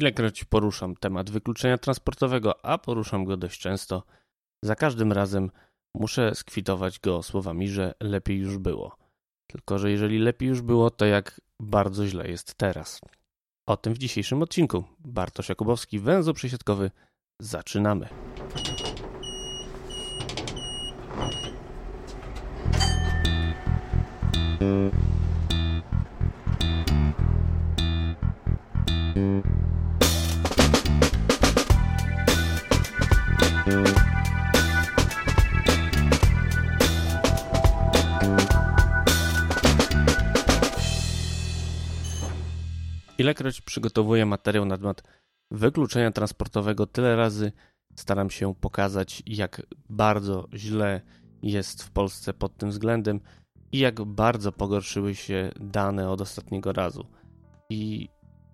Ilekroć poruszam temat wykluczenia transportowego, a poruszam go dość często, za każdym razem muszę skwitować go słowami, że lepiej już było. Tylko, że jeżeli lepiej już było, to jak bardzo źle jest teraz. O tym w dzisiejszym odcinku. Bartosz Jakubowski, węzeł przesiadkowy. Zaczynamy. Ilekroć przygotowuję materiał na temat wykluczenia transportowego, tyle razy staram się pokazać, jak bardzo źle jest w Polsce pod tym względem i jak bardzo pogorszyły się dane od ostatniego razu. I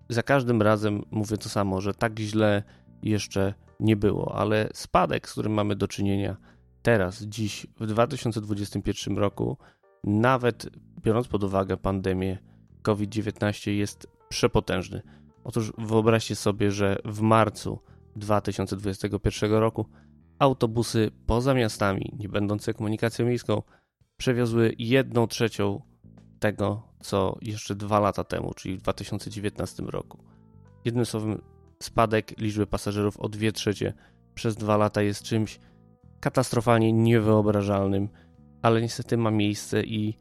za każdym razem mówię to samo, że tak źle jeszcze nie było, ale spadek, z którym mamy do czynienia teraz, dziś, w 2021 roku, nawet biorąc pod uwagę pandemię COVID-19, jest przepotężny. Otóż wyobraźcie sobie, że w marcu 2021 roku autobusy poza miastami, nie będące komunikacją miejską, przewiozły jedną trzecią tego, co jeszcze dwa lata temu, czyli w 2019 roku. Jednym słowem, spadek liczby pasażerów o dwie trzecie przez dwa lata jest czymś katastrofalnie niewyobrażalnym, ale niestety ma miejsce i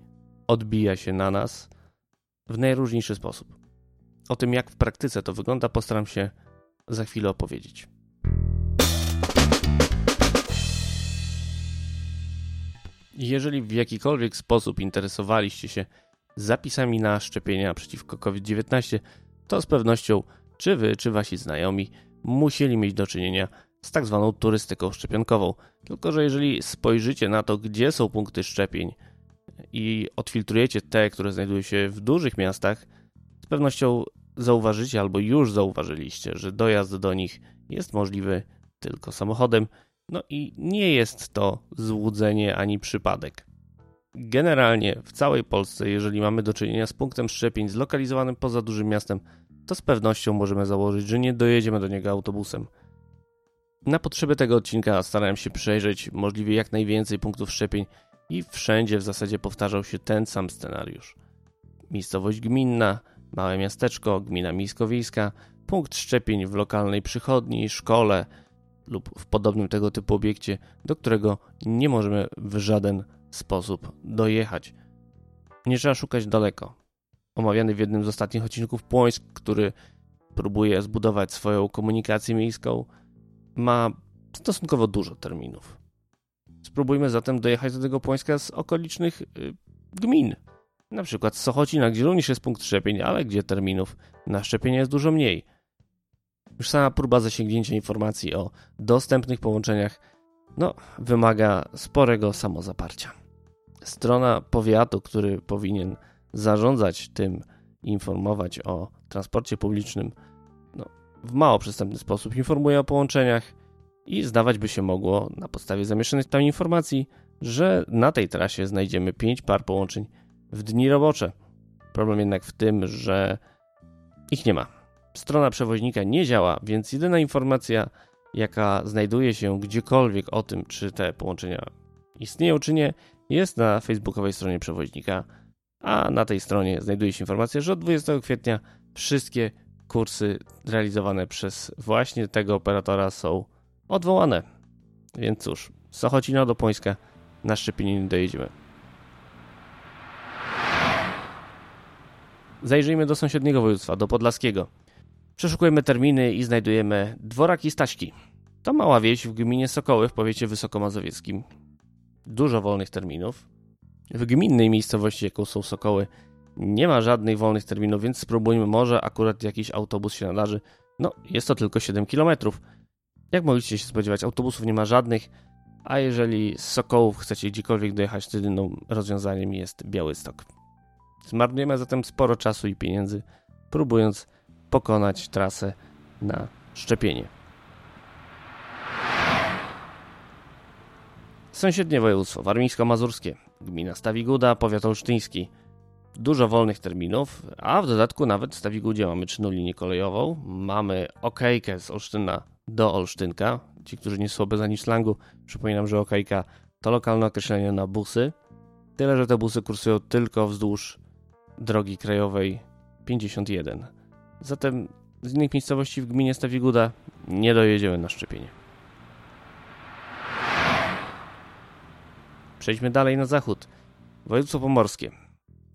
odbija się na nas w najróżniejszy sposób. O tym, jak w praktyce to wygląda, postaram się za chwilę opowiedzieć. Jeżeli w jakikolwiek sposób interesowaliście się zapisami na szczepienia przeciwko COVID-19, to z pewnością czy wy, czy wasi znajomi musieli mieć do czynienia z tak zwaną turystyką szczepionkową. Tylko, że jeżeli spojrzycie na to, gdzie są punkty szczepień i odfiltrujecie te, które znajdują się w dużych miastach, z pewnością zauważycie albo już zauważyliście, że dojazd do nich jest możliwy tylko samochodem, no i nie jest to złudzenie ani przypadek. Generalnie w całej Polsce, jeżeli mamy do czynienia z punktem szczepień zlokalizowanym poza dużym miastem, to z pewnością możemy założyć, że nie dojedziemy do niego autobusem. Na potrzeby tego odcinka starałem się przejrzeć możliwie jak najwięcej punktów szczepień i wszędzie w zasadzie powtarzał się ten sam scenariusz. Miejscowość gminna, małe miasteczko, gmina miejskowiejska, punkt szczepień w lokalnej przychodni, szkole lub w podobnym tego typu obiekcie, do którego nie możemy w żaden sposób dojechać. Nie trzeba szukać daleko. Omawiany w jednym z ostatnich odcinków Płońsk, który próbuje zbudować swoją komunikację miejską, ma stosunkowo dużo terminów. Spróbujmy zatem dojechać do tego Płońska z okolicznych y, gmin. Na przykład Sochocina, gdzie również jest punkt szczepień, ale gdzie terminów na szczepienie jest dużo mniej. Już sama próba zasięgnięcia informacji o dostępnych połączeniach no, wymaga sporego samozaparcia. Strona powiatu, który powinien zarządzać tym, informować o transporcie publicznym, no, w mało przystępny sposób informuje o połączeniach i zdawać by się mogło, na podstawie zamieszczonych tam informacji, że na tej trasie znajdziemy 5 par połączeń w dni robocze. Problem jednak w tym, że ich nie ma. Strona przewoźnika nie działa, więc jedyna informacja, jaka znajduje się gdziekolwiek o tym, czy te połączenia istnieją, czy nie, jest na facebookowej stronie przewoźnika, a na tej stronie znajduje się informacja, że od 20 kwietnia wszystkie kursy realizowane przez właśnie tego operatora są odwołane. Więc cóż, Sochocina do Pońska na szczepienie nie dojedziemy. Zajrzyjmy do sąsiedniego województwa, do Podlaskiego. Przeszukujemy terminy i znajdujemy Dworaki Staśki. To mała wieś w gminie Sokoły w powiecie wysokomazowieckim. Dużo wolnych terminów. W gminnej miejscowości, jaką są Sokoły, nie ma żadnych wolnych terminów, więc spróbujmy, może akurat jakiś autobus się nadarzy. No, jest to tylko 7 km. Jak mogliście się spodziewać, autobusów nie ma żadnych, a jeżeli z Sokołów chcecie gdziekolwiek dojechać, to jedynym rozwiązaniem jest Białystok. Zmarnujemy zatem sporo czasu i pieniędzy, próbując pokonać trasę na szczepienie. Sąsiednie województwo warmińsko-mazurskie, gmina Stawiguda, powiat olsztyński. dużo wolnych terminów, a w dodatku nawet w Stawigudzie mamy czynną linię kolejową, mamy okejkę z Olsztyna do Olsztynka. Ci, którzy nie są obeznani slangu, przypominam, że okejka to lokalne określenie na busy. Tyle, że te busy kursują tylko wzdłuż drogi krajowej 51. Zatem z innych miejscowości w gminie Stawiguda nie dojedziemy na szczepienie. Przejdźmy dalej na zachód. Województwo pomorskie.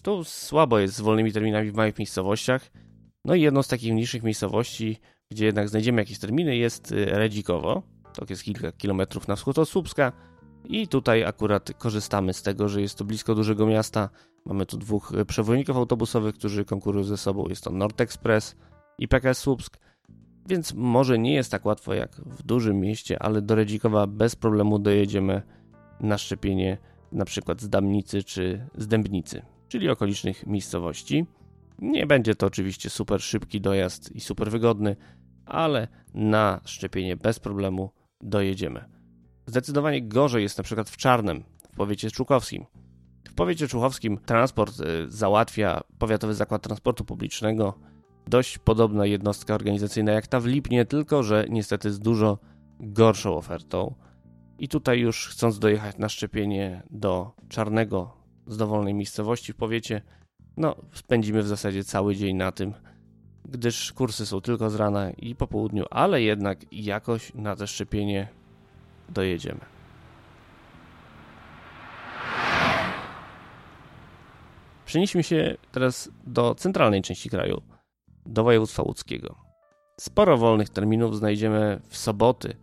Tu słabo jest z wolnymi terminami w małych miejscowościach. No i jedną z takich mniejszych miejscowości, gdzie jednak znajdziemy jakieś terminy, jest y, Redzikowo. To jest kilka kilometrów na wschód od Słupska. I tutaj akurat korzystamy z tego, że jest to blisko dużego miasta. Mamy tu dwóch przewoźników autobusowych, którzy konkurują ze sobą. Jest to Nord Express i PKS Słupsk. Więc może nie jest tak łatwo jak w dużym mieście, ale do Redzikowa bez problemu dojedziemy na szczepienie na przykład z Damnicy czy z Dębnicy, czyli okolicznych miejscowości. Nie będzie to oczywiście super szybki dojazd i super wygodny, ale na szczepienie bez problemu dojedziemy. Zdecydowanie gorzej jest na przykład w Czarnem, w powiecie czukowskim. W powiecie czukowskim transport y, załatwia Powiatowy Zakład Transportu Publicznego, dość podobna jednostka organizacyjna jak ta w Lipnie, tylko że niestety z dużo gorszą ofertą. I tutaj już chcąc dojechać na szczepienie do Czarnego z dowolnej miejscowości w powiecie, no spędzimy w zasadzie cały dzień na tym, gdyż kursy są tylko z rana i po południu, ale jednak jakoś na te szczepienie dojedziemy. Przenieśmy się teraz do centralnej części kraju, do województwa łódzkiego. Sporo wolnych terminów znajdziemy w soboty,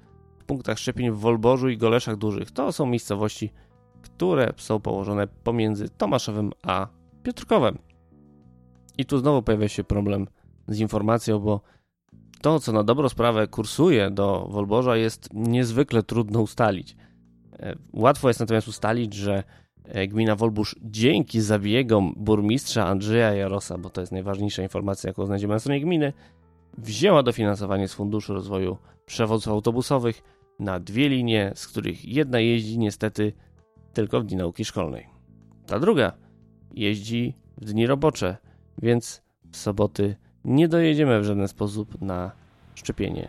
punktach szczepień w Wolborzu i Goleszach Dużych. To są miejscowości, które są położone pomiędzy Tomaszowem a Piotrkowem. I tu znowu pojawia się problem z informacją, bo to, co na dobrą sprawę kursuje do Wolborza, jest niezwykle trudno ustalić. E, łatwo jest natomiast ustalić, że e, gmina Wolbórz dzięki zabiegom burmistrza Andrzeja Jarosa, bo to jest najważniejsza informacja, jaką znajdziemy na stronie gminy, wzięła dofinansowanie z Funduszu Rozwoju Przewozów Autobusowych na dwie linie, z których jedna jeździ niestety tylko w dni nauki szkolnej. Ta druga jeździ w dni robocze, więc w soboty nie dojedziemy w żaden sposób na szczepienie.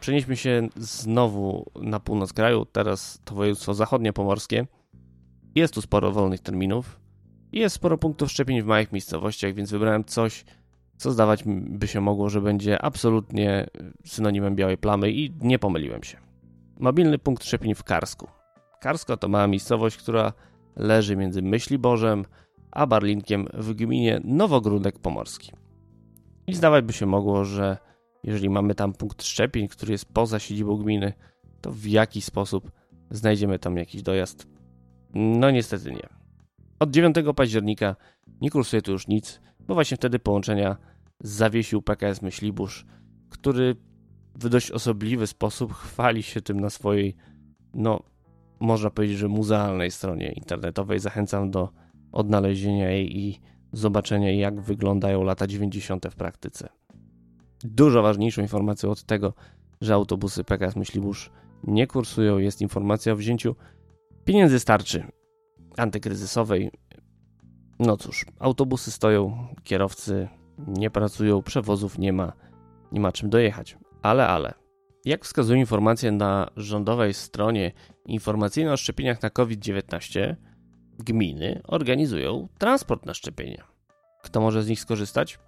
Przenieśmy się znowu na północ kraju, teraz to województwo zachodnie pomorskie. Jest tu sporo wolnych terminów. Jest sporo punktów szczepień w małych miejscowościach, więc wybrałem coś, co zdawać by się mogło, że będzie absolutnie synonimem białej plamy i nie pomyliłem się. Mobilny punkt szczepień w Karsku. Karsko to mała miejscowość, która leży między Myśliborzem a Barlinkiem w gminie Nowogródek Pomorski. I zdawać by się mogło, że jeżeli mamy tam punkt szczepień, który jest poza siedzibą gminy, to w jaki sposób znajdziemy tam jakiś dojazd? No niestety nie. Od 9 października nie kursuje tu już nic, bo właśnie wtedy połączenia zawiesił PKS Myślibórz, który w dość osobliwy sposób chwali się tym na swojej, no, można powiedzieć, że muzealnej stronie internetowej. Zachęcam do odnalezienia jej i zobaczenia, jak wyglądają lata 90. w praktyce. Dużo ważniejszą informacją od tego, że autobusy PKS Myślibórz nie kursują, jest informacja o wzięciu pieniędzy starczy antykryzysowej no cóż, autobusy stoją, kierowcy nie pracują, przewozów nie ma, nie ma czym dojechać. Ale, ale. Jak wskazują informacje na rządowej stronie informacyjnej o szczepieniach na COVID-19, gminy organizują transport na szczepienia. Kto może z nich skorzystać?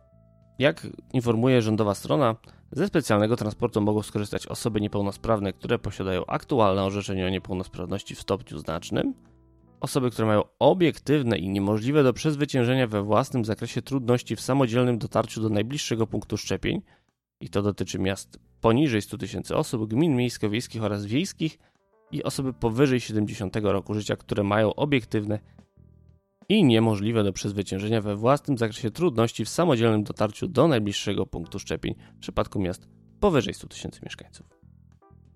Jak informuje rządowa strona, ze specjalnego transportu mogą skorzystać osoby niepełnosprawne, które posiadają aktualne orzeczenie o niepełnosprawności w stopniu znacznym Osoby, które mają obiektywne i niemożliwe do przezwyciężenia we własnym zakresie trudności w samodzielnym dotarciu do najbliższego punktu szczepień, i to dotyczy miast poniżej 100 tysięcy osób, gmin miejsko-wiejskich oraz wiejskich i osoby powyżej 70 roku życia, które mają obiektywne i niemożliwe do przezwyciężenia we własnym zakresie trudności w samodzielnym dotarciu do najbliższego punktu szczepień w przypadku miast powyżej 100 tysięcy mieszkańców.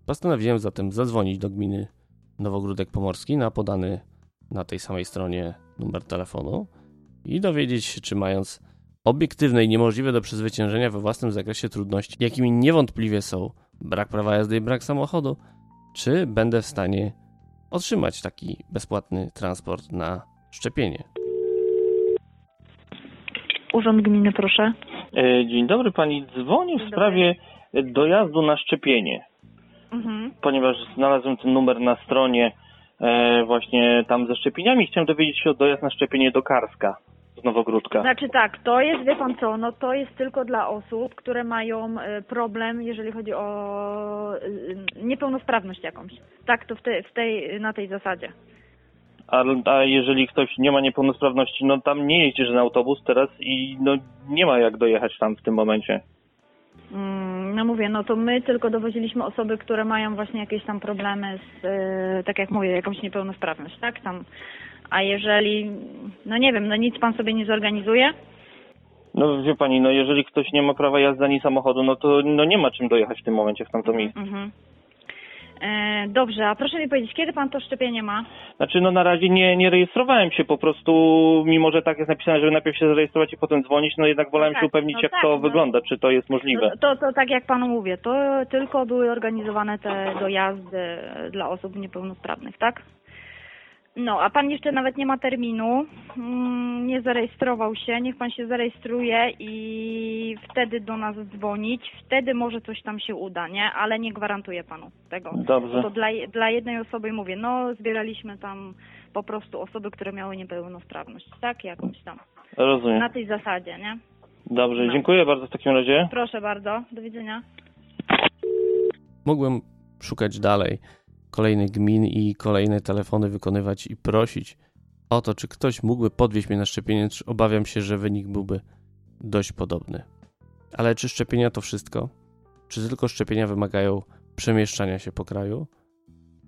Postanowiłem zatem zadzwonić do gminy Nowogródek Pomorski na podany na tej samej stronie numer telefonu i dowiedzieć się, czy mając obiektywne i niemożliwe do przezwyciężenia we własnym zakresie trudności, jakimi niewątpliwie są brak prawa jazdy i brak samochodu, czy będę w stanie otrzymać taki bezpłatny transport na szczepienie. Urząd Gminy, proszę. E, Dzień dobry, pani dzwoni w sprawie dojazdu na szczepienie, Mhm. ponieważ znalazłem ten numer na stronie e, właśnie tam ze szczepieniami. Chciałem dowiedzieć się o dojazd na szczepienie do Karska z Nowogródka. Znaczy tak, to jest, wie pan co, no to jest tylko dla osób, które mają e, problem, jeżeli chodzi o e, niepełnosprawność jakąś. Tak, to w, te, w tej, na tej zasadzie. A, a jeżeli ktoś nie ma niepełnosprawności, no tam nie jeździ żaden autobus teraz i no nie ma jak dojechać tam w tym momencie. Mm, No mówię, no to my tylko dowoziliśmy osoby, które mają właśnie jakieś tam problemy z, e, tak jak mówię, jakąś niepełnosprawność, tak? Tam. A jeżeli, no nie wiem, no nic pan sobie nie zorganizuje? No wie pani, no jeżeli ktoś nie ma prawa jazdy ani samochodu, no to no nie ma czym dojechać w tym momencie w tamto miejsce. Mhm. E, dobrze, a proszę mi powiedzieć, kiedy pan to szczepienie ma? Znaczy, no na razie nie, nie rejestrowałem się, po prostu, mimo że tak jest napisane, żeby najpierw się zarejestrować i potem dzwonić, no jednak wolałem tak, się upewnić, no jak tak, to no. wygląda, czy to jest możliwe. No, to, to tak jak panu mówię, to tylko były organizowane te dojazdy dla osób niepełnosprawnych, tak? No, a pan jeszcze nawet nie ma terminu, mm, nie zarejestrował się, niech pan się zarejestruje i wtedy do nas dzwonić, wtedy może coś tam się uda, nie? Ale nie gwarantuję panu tego. Dobrze. To dla, dla jednej osoby mówię, no zbieraliśmy tam po prostu osoby, które miały niepełnosprawność, tak? Jakąś tam. Rozumiem. Na tej zasadzie, nie? Dobrze, no. dziękuję bardzo w takim razie. Proszę bardzo, do widzenia. Mógłbym szukać dalej kolejnych gmin i kolejne telefony wykonywać i prosić o to, czy ktoś mógłby podwieźć mnie na szczepienie, czy obawiam się, że wynik byłby dość podobny. Ale czy szczepienia to wszystko? Czy tylko szczepienia wymagają przemieszczania się po kraju?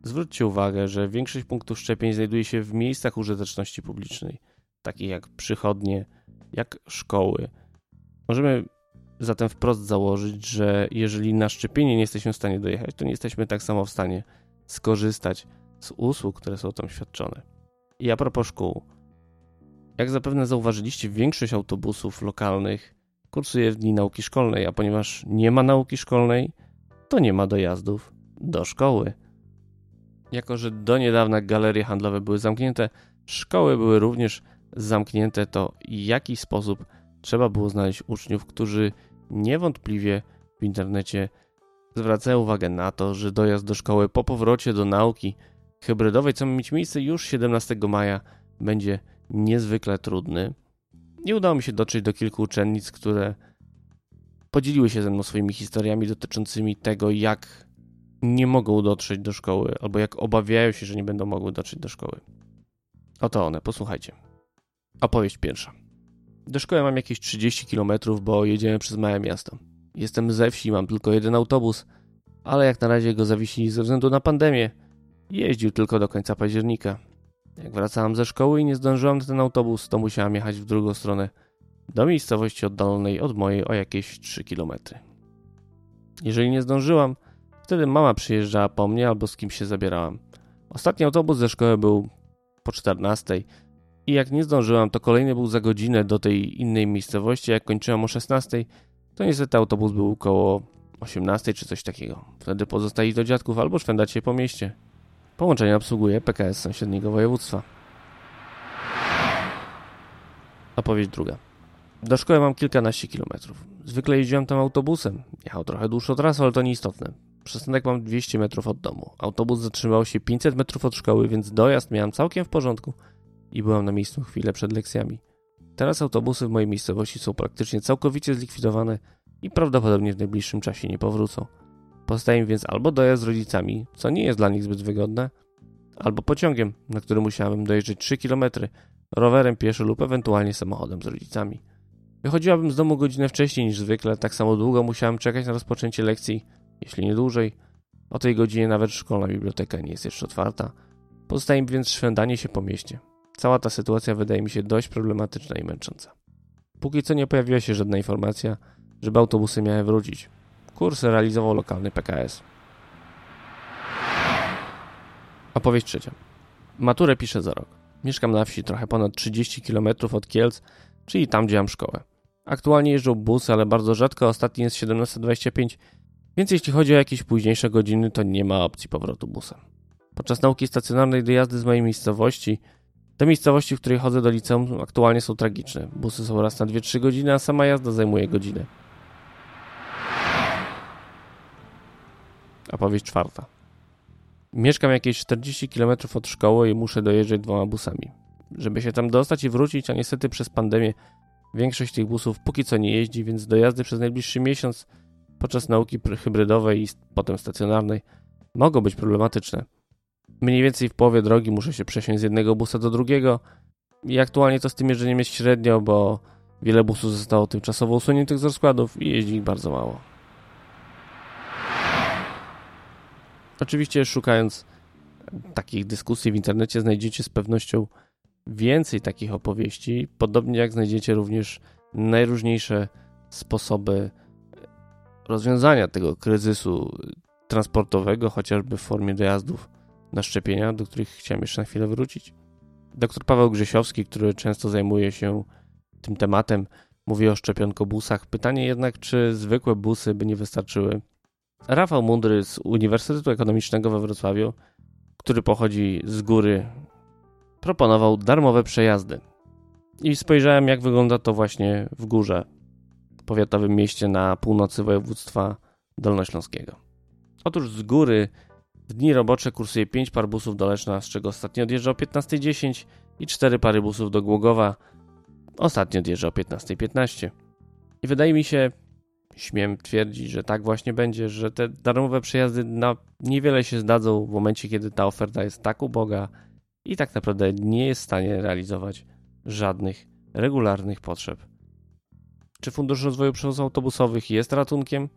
Zwróćcie uwagę, że większość punktów szczepień znajduje się w miejscach użyteczności publicznej, takich jak przychodnie, jak szkoły. Możemy zatem wprost założyć, że jeżeli na szczepienie nie jesteśmy w stanie dojechać, to nie jesteśmy tak samo w stanie skorzystać z usług, które są tam świadczone. I a propos szkół. Jak zapewne zauważyliście, większość autobusów lokalnych kursuje w dni nauki szkolnej, a ponieważ nie ma nauki szkolnej, to nie ma dojazdów do szkoły. Jako, że do niedawna galerie handlowe były zamknięte, szkoły były również zamknięte, to w jaki sposób trzeba było znaleźć uczniów, którzy niewątpliwie w internecie zwracają uwagę na to, że dojazd do szkoły po powrocie do nauki hybrydowej, co ma mieć miejsce już 17 maja, będzie niezwykle trudny. Nie udało mi się dotrzeć do kilku uczennic, które podzieliły się ze mną swoimi historiami dotyczącymi tego, jak nie mogą dotrzeć do szkoły, albo jak obawiają się, że nie będą mogły dotrzeć do szkoły. Oto one, posłuchajcie. Opowieść pierwsza. Do szkoły mam jakieś 30 km, bo jedziemy przez małe miasto. Jestem ze wsi, mam tylko jeden autobus, ale jak na razie go zawiesili ze względu na pandemię. Jeździł tylko do końca października. Jak wracałem ze szkoły i nie zdążyłam na ten autobus, to musiałam jechać w drugą stronę, do miejscowości oddalonej od mojej o jakieś 3 km. Jeżeli nie zdążyłam, wtedy mama przyjeżdżała po mnie albo z kimś się zabierałam. Ostatni autobus ze szkoły był po 14 i jak nie zdążyłam, to kolejny był za godzinę do tej innej miejscowości. Jak kończyłam o 16, to niestety autobus był około 18 czy coś takiego. Wtedy pozostali do dziadków albo szwendać się po mieście. Połączenie obsługuje PKS sąsiedniego województwa. Opowieść druga. Do szkoły mam kilkanaście kilometrów. Zwykle jeździłem tam autobusem. Jechał trochę dłuższą trasę, ale to nieistotne. Przystanek mam 200 metrów od domu. Autobus zatrzymał się 500 metrów od szkoły, więc dojazd miałem całkiem w porządku i byłem na miejscu chwilę przed lekcjami. Teraz autobusy w mojej miejscowości są praktycznie całkowicie zlikwidowane i prawdopodobnie w najbliższym czasie nie powrócą. Pozostaje więc albo dojazd z rodzicami, co nie jest dla nich zbyt wygodne, albo pociągiem, na który musiałem dojeżdżać 3 km, rowerem pieszo lub ewentualnie samochodem z rodzicami. Wychodziłabym z domu godzinę wcześniej niż zwykle, tak samo długo musiałem czekać na rozpoczęcie lekcji, jeśli nie dłużej. O tej godzinie nawet szkolna biblioteka nie jest jeszcze otwarta. Pozostaje mi więc szwendanie się po mieście. Cała ta sytuacja wydaje mi się dość problematyczna i męcząca. Póki co nie pojawiła się żadna informacja, żeby autobusy miały wrócić. Kurs realizował lokalny PKS. Opowieść trzecia. Maturę piszę za rok. Mieszkam na wsi trochę ponad 30 km od Kielc, czyli tam, gdzie mam szkołę. Aktualnie jeżdżą busy, ale bardzo rzadko, ostatni jest 17.25, więc jeśli chodzi o jakieś późniejsze godziny, to nie ma opcji powrotu busem. Podczas nauki stacjonarnej dojazdy z mojej miejscowości te miejscowości, w której chodzę do liceum, aktualnie są tragiczne. Busy są raz na 2-3 godziny, a sama jazda zajmuje godzinę. Opowieść czwarta. Mieszkam jakieś 40 km od szkoły i muszę dojeżdżać dwoma busami. Żeby się tam dostać i wrócić, a niestety przez pandemię większość tych busów póki co nie jeździ, więc dojazdy przez najbliższy miesiąc podczas nauki hybrydowej i potem stacjonarnej mogą być problematyczne. Mniej więcej w połowie drogi muszę się przesiąść z jednego busa do drugiego i aktualnie to z tym jeżdżeniem jest średnio, bo wiele busów zostało tymczasowo usuniętych z rozkładów i jeździ ich bardzo mało. Oczywiście szukając takich dyskusji w internecie znajdziecie z pewnością więcej takich opowieści, podobnie jak znajdziecie również najróżniejsze sposoby rozwiązania tego kryzysu transportowego, chociażby w formie dojazdów na szczepienia, do których chciałem jeszcze na chwilę wrócić. Dr Paweł Grzesiowski, który często zajmuje się tym tematem, mówi o szczepionkobusach. Pytanie jednak, czy zwykłe busy by nie wystarczyły. Rafał Mundry z Uniwersytetu Ekonomicznego we Wrocławiu, który pochodzi z góry, proponował darmowe przejazdy. I spojrzałem, jak wygląda to właśnie w górze, w powiatowym mieście na północy województwa dolnośląskiego. Otóż z góry w dni robocze kursuje 5 par busów do Leszna, z czego ostatnio odjeżdża o 15.10 i 4 pary busów do Głogowa. Ostatnio odjeżdża o 15.15. I wydaje mi się, śmiem twierdzić, że tak właśnie będzie, że te darmowe przejazdy na niewiele się zdadzą w momencie, kiedy ta oferta jest tak uboga i tak naprawdę nie jest w stanie realizować żadnych regularnych potrzeb. Czy Fundusz Rozwoju Przewozów Autobusowych jest ratunkiem?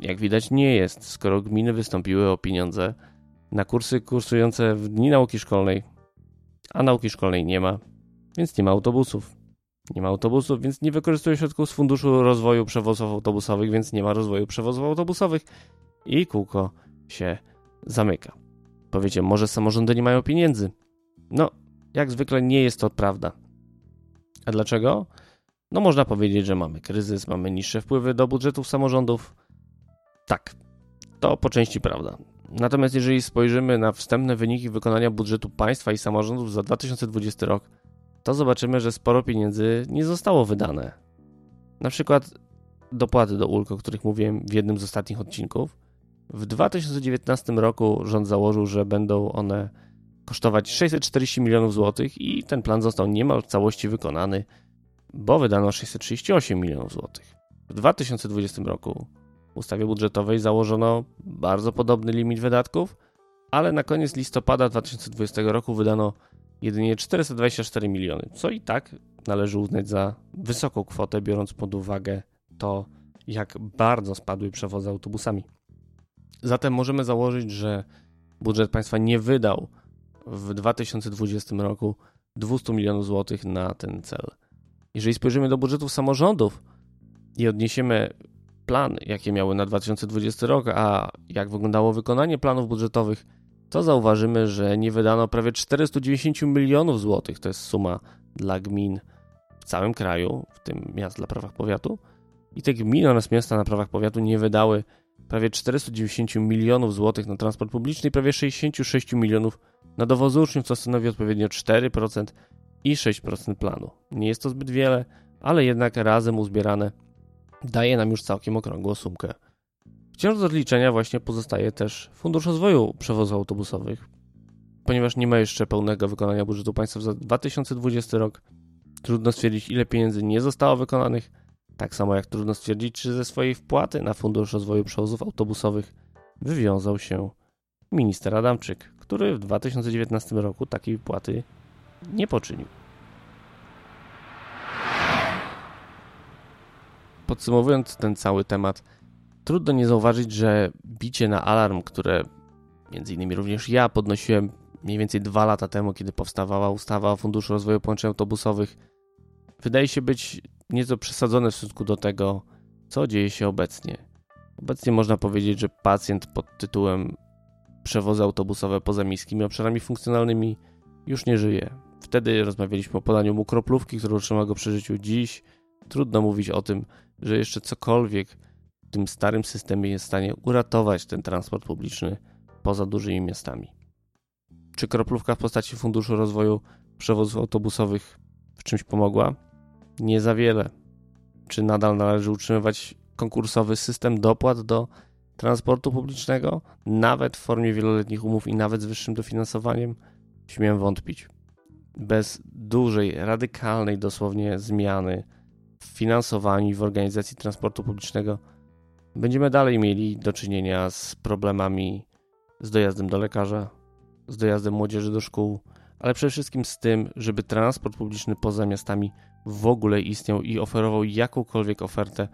Jak widać nie jest, skoro gminy wystąpiły o pieniądze na kursy kursujące w dni nauki szkolnej, a nauki szkolnej nie ma, więc nie ma autobusów. Nie ma autobusów, więc nie wykorzystuje środków z Funduszu Rozwoju Przewozów Autobusowych, więc nie ma rozwoju przewozów autobusowych i kółko się zamyka. Powiecie, może samorządy nie mają pieniędzy. No, jak zwykle nie jest to prawda. A dlaczego? No, można powiedzieć, że mamy kryzys, mamy niższe wpływy do budżetów samorządów, tak, to po części prawda. Natomiast jeżeli spojrzymy na wstępne wyniki wykonania budżetu państwa i samorządów za 2020 rok, to zobaczymy, że sporo pieniędzy nie zostało wydane. Na przykład dopłaty do ulg, o których mówiłem w jednym z ostatnich odcinków. W 2019 roku rząd założył, że będą one kosztować 640 milionów złotych i ten plan został niemal w całości wykonany, bo wydano 638 milionów złotych. W 2020 roku ustawie budżetowej założono bardzo podobny limit wydatków, ale na koniec listopada 2020 roku wydano jedynie 424 miliony, co i tak należy uznać za wysoką kwotę, biorąc pod uwagę to, jak bardzo spadły przewozy autobusami. Zatem możemy założyć, że budżet państwa nie wydał w 2020 roku 200 milionów złotych na ten cel. Jeżeli spojrzymy do budżetów samorządów i odniesiemy plan, jakie miały na 2020 rok, a jak wyglądało wykonanie planów budżetowych, to zauważymy, że nie wydano prawie 490 milionów złotych. To jest suma dla gmin w całym kraju, w tym miast dla prawach powiatu. I te gminy oraz miasta na prawach powiatu nie wydały prawie 490 milionów złotych na transport publiczny i prawie 66 milionów na dowozy uczniów, co stanowi odpowiednio 4% i 6% planu. Nie jest to zbyt wiele, ale jednak razem uzbierane daje nam już całkiem okrągłą sumkę. Wciąż do odliczenia właśnie pozostaje też Fundusz Rozwoju Przewozów Autobusowych. Ponieważ nie ma jeszcze pełnego wykonania budżetu państwa za 2020 rok, trudno stwierdzić, ile pieniędzy nie zostało wykonanych, tak samo jak trudno stwierdzić, czy ze swojej wpłaty na Fundusz Rozwoju Przewozów Autobusowych wywiązał się minister Adamczyk, który w 2019 roku takiej wpłaty nie poczynił. Podsumowując ten cały temat, trudno nie zauważyć, że bicie na alarm, które między innymi również ja podnosiłem mniej więcej dwa lata temu, kiedy powstawała ustawa o Funduszu Rozwoju Połączeń Autobusowych, wydaje się być nieco przesadzone w stosunku do tego, co dzieje się obecnie. Obecnie można powiedzieć, że pacjent pod tytułem przewozy autobusowe poza miejskimi obszarami funkcjonalnymi już nie żyje. Wtedy rozmawialiśmy o podaniu mu kroplówki, które utrzyma go przy życiu. Dziś trudno mówić o tym, że jeszcze cokolwiek w tym starym systemie jest w stanie uratować ten transport publiczny poza dużymi miastami. Czy kroplówka w postaci Funduszu Rozwoju Przewozów Autobusowych w czymś pomogła? Nie za wiele. Czy nadal należy utrzymywać konkursowy system dopłat do transportu publicznego, nawet w formie wieloletnich umów i nawet z wyższym dofinansowaniem? Śmiem wątpić. Bez dużej, radykalnej dosłownie zmiany w finansowaniu i w organizacji transportu publicznego będziemy dalej mieli do czynienia z problemami z dojazdem do lekarza, z dojazdem młodzieży do szkół, ale przede wszystkim z tym, żeby transport publiczny poza miastami w ogóle istniał i oferował jakąkolwiek ofertę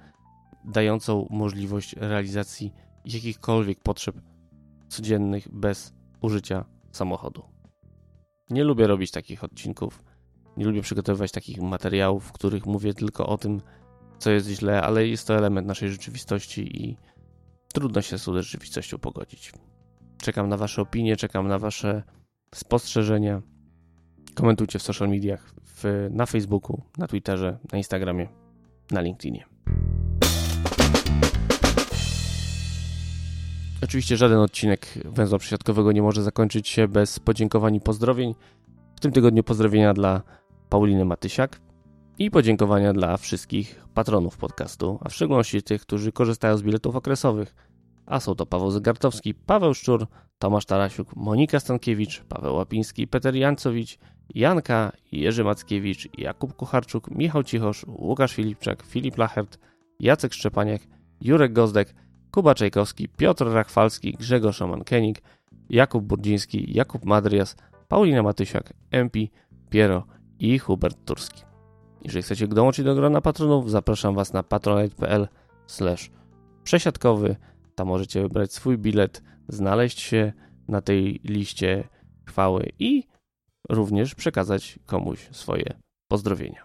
dającą możliwość realizacji jakichkolwiek potrzeb codziennych bez użycia samochodu. Nie lubię robić takich odcinków, nie lubię przygotowywać takich materiałów, w których mówię tylko o tym, co jest źle, ale jest to element naszej rzeczywistości i trudno się z tą rzeczywistością pogodzić. Czekam na Wasze opinie, czekam na Wasze spostrzeżenia. Komentujcie w social mediach, w, na Facebooku, na Twitterze, na Instagramie, na LinkedInie. Oczywiście żaden odcinek węzła przesiadkowego nie może zakończyć się bez podziękowań i pozdrowień. W tym tygodniu pozdrowienia dla Pauliny Matysiak i podziękowania dla wszystkich patronów podcastu, a w szczególności tych, którzy korzystają z biletów okresowych. A są to Paweł Zegartowski, Paweł Szczur, Tomasz Tarasiuk, Monika Stankiewicz, Paweł Łapiński, Peter Jancowicz, Janka, Jerzy Mackiewicz, Jakub Kucharczuk, Michał Cichosz, Łukasz Filipczak, Filip Lachert, Jacek Szczepaniak, Jurek Gozdek, Kuba Czajkowski, Piotr Rachwalski, Grzegorz Omankenik, Jakub Burdziński, Jakub Madrias, Paulina Matysiak, MP, Piero i Hubert Turski. Jeżeli chcecie dołączyć do grona patronów, zapraszam Was na patronite.pl przesiadkowy. Tam możecie wybrać swój bilet, znaleźć się na tej liście chwały i również przekazać komuś swoje pozdrowienia.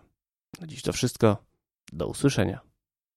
Na dziś to wszystko. Do usłyszenia.